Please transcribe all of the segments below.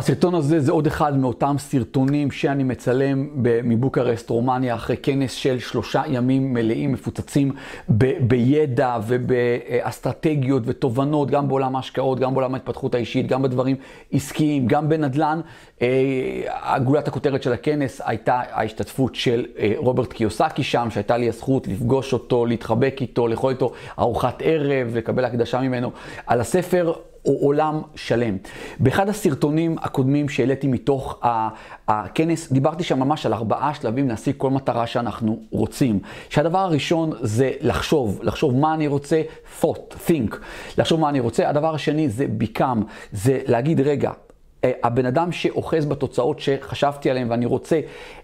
הסרטון הזה זה עוד אחד מאותם סרטונים שאני מצלם מבוקרסט, רומניה, אחרי כנס של שלושה ימים מלאים, מפוצצים ב- בידע ובאסטרטגיות ותובנות, גם בעולם ההשקעות, גם בעולם ההתפתחות האישית, גם בדברים עסקיים, גם בנדל"ן. אה, גולת הכותרת של הכנס הייתה ההשתתפות של אה, רוברט קיוסקי שם, שהייתה לי הזכות לפגוש אותו, להתחבק איתו, לאכול איתו ארוחת ערב, לקבל הקדשה ממנו על הספר. או עולם שלם. באחד הסרטונים הקודמים שהעליתי מתוך הכנס, דיברתי שם ממש על ארבעה שלבים להשיג כל מטרה שאנחנו רוצים. שהדבר הראשון זה לחשוב, לחשוב מה אני רוצה, thought, think, לחשוב מה אני רוצה. הדבר השני זה become, זה להגיד רגע, אה, הבן אדם שאוחז בתוצאות שחשבתי עליהן ואני רוצה,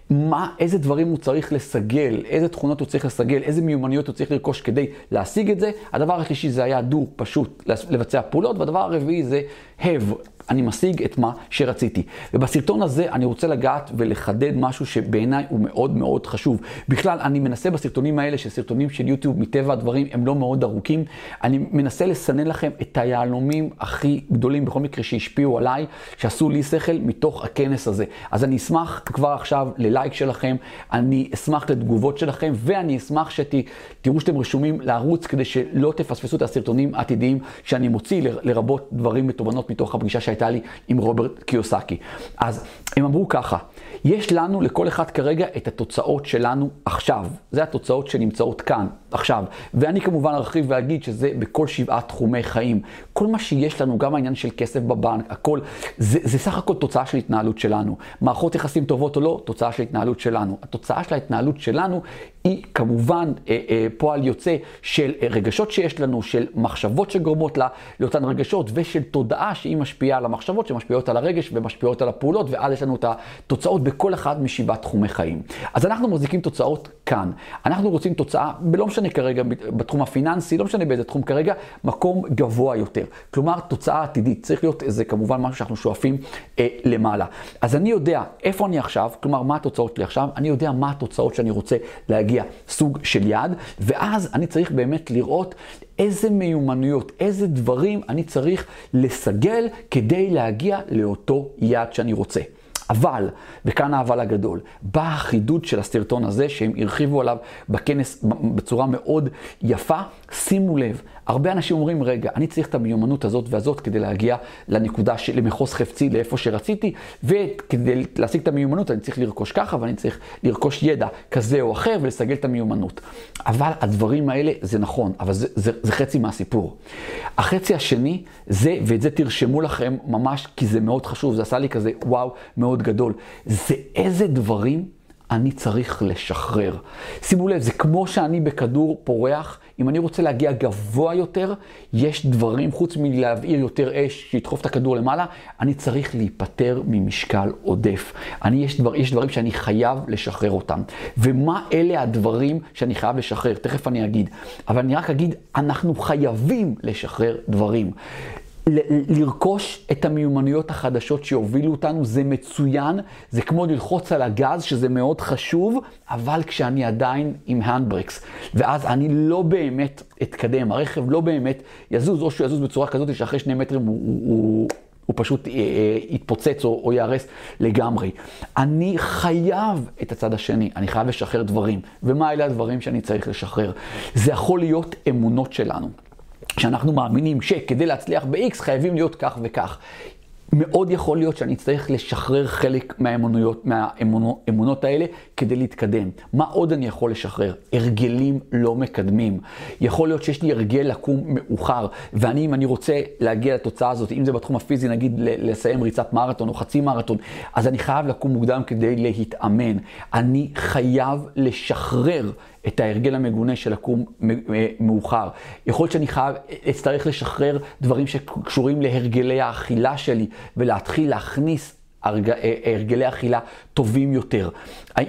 מה, איזה דברים הוא צריך לסגל, איזה תכונות הוא צריך לסגל, איזה מיומנויות הוא צריך לרכוש כדי להשיג את זה. הדבר השלישי זה היה דו, פשוט לבצע פעולות, והדבר הרביעי זה have, אני משיג את מה שרציתי. ובסרטון הזה אני רוצה לגעת ולחדד משהו שבעיניי הוא מאוד מאוד חשוב. בכלל, אני מנסה בסרטונים האלה, שסרטונים של יוטיוב, מטבע הדברים, הם לא מאוד ארוכים, אני מנסה לסנן לכם את היהלומים הכי גדולים, בכל מקרה שהשפיעו עליי, שעשו לי שכל מתוך הכנס הזה. אז אני אשמח כבר עכשיו ללייק שלכם, אני אשמח לתגובות שלכם, ואני אשמח שתראו שאתם רשומים לערוץ כדי שלא תפספסו את הסרטונים העתידיים שאני מוציא, לרבות דברים ותובנות מתוך הפגישה. שהייתה לי עם רוברט קיוסקי. אז הם אמרו ככה, יש לנו, לכל אחד כרגע, את התוצאות שלנו עכשיו. זה התוצאות שנמצאות כאן, עכשיו. ואני כמובן ארחיב ואגיד שזה בכל שבעה תחומי חיים. כל מה שיש לנו, גם העניין של כסף בבנק, הכל, זה, זה סך הכל תוצאה של התנהלות שלנו. מערכות יחסים טובות או לא, תוצאה של התנהלות שלנו. התוצאה של ההתנהלות שלנו היא כמובן אה, אה, פועל יוצא של אה, רגשות שיש לנו, של מחשבות שגורמות לה, לאותן רגשות, ושל תודעה שהיא משפיעה על המחשבות, שמשפיעות על הרגש ומשפיעות על הפעולות, ואז יש לנו את התוצאות בכל אחד משבעת תחומי חיים. אז אנחנו מחזיקים תוצאות כאן. אנחנו רוצים תוצאה, לא משנה כרגע בתחום הפיננסי, לא משנה באיזה תחום כרגע, מקום גבוה יותר. כלומר, תוצאה עתידית. צריך להיות איזה כמובן משהו שאנחנו שואפים אה, למעלה. אז אני יודע איפה אני עכשיו, כלומר, מה התוצאות שלי עכשיו, אני יודע מה התוצאות שאני רוצה להגיע, סוג של יעד, ואז אני צריך באמת לראות איזה מיומנויות, איזה דברים אני צריך לסגל כדי להגיע לאותו יעד שאני רוצה. אבל, וכאן האבל הגדול, בא החידוד של הסרטון הזה, שהם הרחיבו עליו בכנס בצורה מאוד יפה. שימו לב, הרבה אנשים אומרים, רגע, אני צריך את המיומנות הזאת והזאת כדי להגיע לנקודה, של, למחוז חפצי, לאיפה שרציתי, וכדי להשיג את המיומנות אני צריך לרכוש ככה, ואני צריך לרכוש ידע כזה או אחר ולסגל את המיומנות. אבל הדברים האלה זה נכון, אבל זה, זה, זה חצי מהסיפור. החצי השני זה, ואת זה תרשמו לכם ממש, כי זה מאוד חשוב, זה עשה לי כזה וואו מאוד גדול, זה איזה דברים אני צריך לשחרר. שימו לב, זה כמו שאני בכדור פורח, אם אני רוצה להגיע גבוה יותר, יש דברים, חוץ מלהבעיר יותר אש, שידחוף את הכדור למעלה, אני צריך להיפטר ממשקל עודף. אני, יש, דבר, יש דברים שאני חייב לשחרר אותם. ומה אלה הדברים שאני חייב לשחרר? תכף אני אגיד. אבל אני רק אגיד, אנחנו חייבים לשחרר דברים. לרכוש את המיומנויות החדשות שיובילו אותנו, זה מצוין, זה כמו ללחוץ על הגז, שזה מאוד חשוב, אבל כשאני עדיין עם הנדברקס, ואז אני לא באמת אתקדם, הרכב לא באמת יזוז, או שהוא יזוז בצורה כזאת שאחרי שני מטרים הוא, הוא, הוא פשוט אה, אה, יתפוצץ או, או ייהרס לגמרי. אני חייב את הצד השני, אני חייב לשחרר דברים. ומה אלה הדברים שאני צריך לשחרר? זה יכול להיות אמונות שלנו. שאנחנו מאמינים שכדי להצליח ב-X חייבים להיות כך וכך. מאוד יכול להיות שאני אצטרך לשחרר חלק מהאמונויות, מהאמונות האלה כדי להתקדם. מה עוד אני יכול לשחרר? הרגלים לא מקדמים. יכול להיות שיש לי הרגל לקום מאוחר, ואני, אם אני רוצה להגיע לתוצאה הזאת, אם זה בתחום הפיזי, נגיד לסיים ריצת מרתון או חצי מרתון, אז אני חייב לקום מוקדם כדי להתאמן. אני חייב לשחרר את ההרגל המגונה של לקום מאוחר. יכול להיות שאני חייב, אצטרך לשחרר דברים שקשורים להרגלי האכילה שלי, ולהתחיל להכניס הרג... הרגלי אכילה טובים יותר.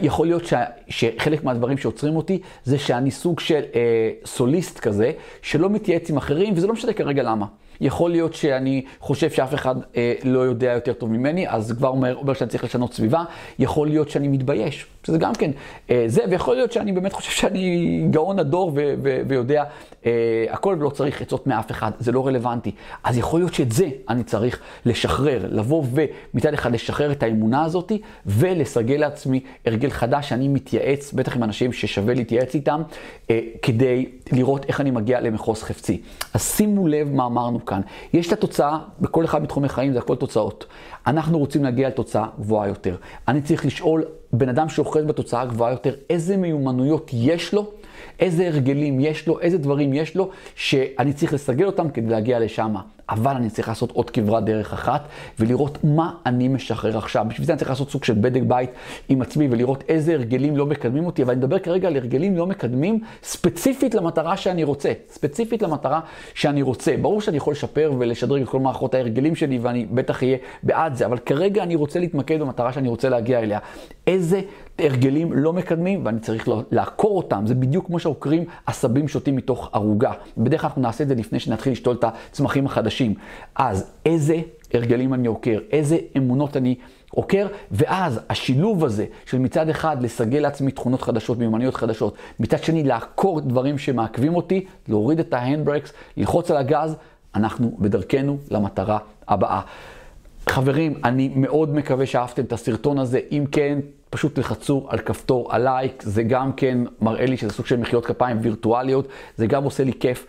יכול להיות ש... שחלק מהדברים שעוצרים אותי זה שאני סוג של אה, סוליסט כזה, שלא מתייעץ עם אחרים, וזה לא משנה כרגע למה. יכול להיות שאני חושב שאף אחד אה, לא יודע יותר טוב ממני, אז כבר אומר, אומר שאני צריך לשנות סביבה. יכול להיות שאני מתבייש, שזה גם כן אה, זה, ויכול להיות שאני באמת חושב שאני גאון הדור ו- ו- ויודע אה, הכל ולא צריך עצות מאף אחד, זה לא רלוונטי. אז יכול להיות שאת זה אני צריך לשחרר, לבוא ומצד אחד לשחרר את האמונה הזאת ולסגל לעצמי הרגל חדש שאני מתייעץ, בטח עם אנשים ששווה להתייעץ איתם, אה, כדי לראות איך אני מגיע למחוז חפצי. אז שימו לב מה אמרנו כאן. יש את התוצאה, בכל אחד מתחומי חיים זה הכל תוצאות. אנחנו רוצים להגיע לתוצאה גבוהה יותר. אני צריך לשאול בן אדם שאוחז בתוצאה גבוהה יותר, איזה מיומנויות יש לו, איזה הרגלים יש לו, איזה דברים יש לו, שאני צריך לסגל אותם כדי להגיע לשם. אבל אני צריך לעשות עוד כברת דרך אחת, ולראות מה אני משחרר עכשיו. בשביל זה אני צריך לעשות סוג של בדק בית עם עצמי, ולראות איזה הרגלים לא מקדמים אותי. אבל אני מדבר כרגע על הרגלים לא מקדמים ספציפית למטרה שאני רוצה. ספציפית למטרה שאני רוצה. ברור שאני יכול לשפר ולשדרג את כל מערכות ההרגלים שלי, ואני בטח אהיה בעד זה, אבל כרגע אני רוצה להתמקד במטרה שאני רוצה להגיע אליה. איזה הרגלים לא מקדמים, ואני צריך לעקור אותם. זה בדיוק כמו שעוקרים עשבים שוטים מתוך ערוגה. בדרך כלל אנחנו נעשה את זה לפני שנתחיל לשתול את הצמחים החדשים. אז איזה הרגלים אני עוקר? איזה אמונות אני עוקר? ואז השילוב הזה של מצד אחד לסגל לעצמי תכונות חדשות, מיומנויות חדשות, מצד שני לעקור דברים שמעכבים אותי, להוריד את ההנדברקס, ללחוץ על הגז, אנחנו בדרכנו למטרה הבאה. חברים, אני מאוד מקווה שאהבתם את הסרטון הזה. אם כן, פשוט תלחצו על כפתור הלייק, זה גם כן מראה לי שזה סוג של מחיאות כפיים וירטואליות, זה גם עושה לי כיף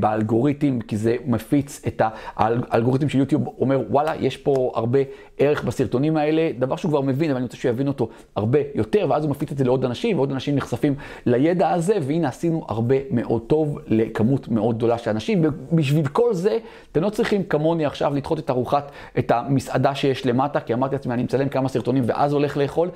באלגוריתם, כי זה מפיץ את האלגוריתם של יוטיוב, אומר וואלה, יש פה הרבה ערך בסרטונים האלה, דבר שהוא כבר מבין, אבל אני רוצה שהוא יבין אותו הרבה יותר, ואז הוא מפיץ את זה לעוד אנשים, ועוד אנשים נחשפים לידע הזה, והנה עשינו הרבה מאוד טוב לכמות מאוד גדולה של אנשים, ובשביל כל זה, אתם לא צריכים כמוני עכשיו לדחות את ארוחת, את המסעדה שיש למטה, כי אמרתי לעצמי, אני מצלם כמה סרטונים ואז הולך לאכול.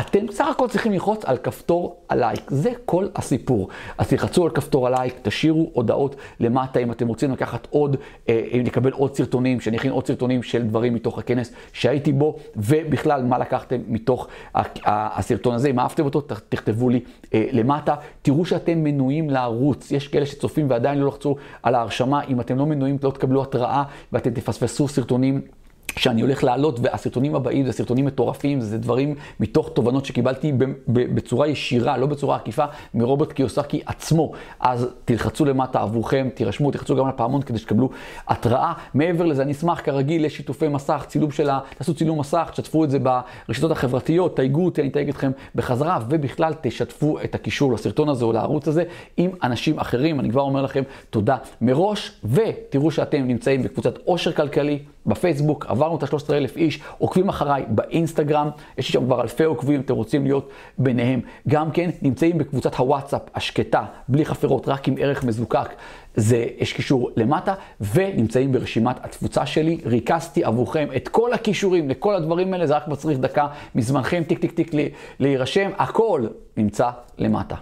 אתם בסך הכל צריכים ללחוץ על כפתור הלייק, זה כל הסיפור. אז תלחצו על כפתור הלייק, תשאירו הודעות למטה אם אתם רוצים לקחת עוד, אה, אם לקבל עוד סרטונים, שאני אכין עוד סרטונים של דברים מתוך הכנס שהייתי בו, ובכלל מה לקחתם מתוך הסרטון הזה, אם אהבתם אותו, תכתבו לי אה, למטה. תראו שאתם מנויים לערוץ, יש כאלה שצופים ועדיין לא לחצו על ההרשמה, אם אתם לא מנויים לא תקבלו התראה ואתם תפספסו סרטונים. שאני הולך לעלות, והסרטונים הבאים זה סרטונים מטורפים, זה דברים מתוך תובנות שקיבלתי בצורה ישירה, לא בצורה עקיפה, מרוברט קיוסקי עצמו. אז תלחצו למטה עבורכם, תירשמו, תלחצו גם על הפעמון כדי שתקבלו התראה. מעבר לזה, אני אשמח כרגיל לשיתופי מסך, צילום של ה... תעשו צילום מסך, תשתפו את זה ברשתות החברתיות, תייגו אותי, אני אתייג אתכם בחזרה, ובכלל תשתפו את הקישור לסרטון הזה או לערוץ הזה עם אנשים אחרים. אני כבר אומר לכם תודה מראש, ותראו שאתם נמצאים בקבוצת עושר כלכלי. בפייסבוק, עברנו את ה-13,000 איש, עוקבים אחריי באינסטגרם, יש לי שם כבר אלפי עוקבים, אתם רוצים להיות ביניהם. גם כן, נמצאים בקבוצת הוואטסאפ השקטה, בלי חפירות, רק עם ערך מזוקק. זה, יש קישור למטה, ונמצאים ברשימת התפוצה שלי. ריכזתי עבורכם את כל הקישורים לכל הדברים האלה, זה רק מצריך דקה מזמנכם, טיק טיק טיק להירשם, הכל נמצא למטה.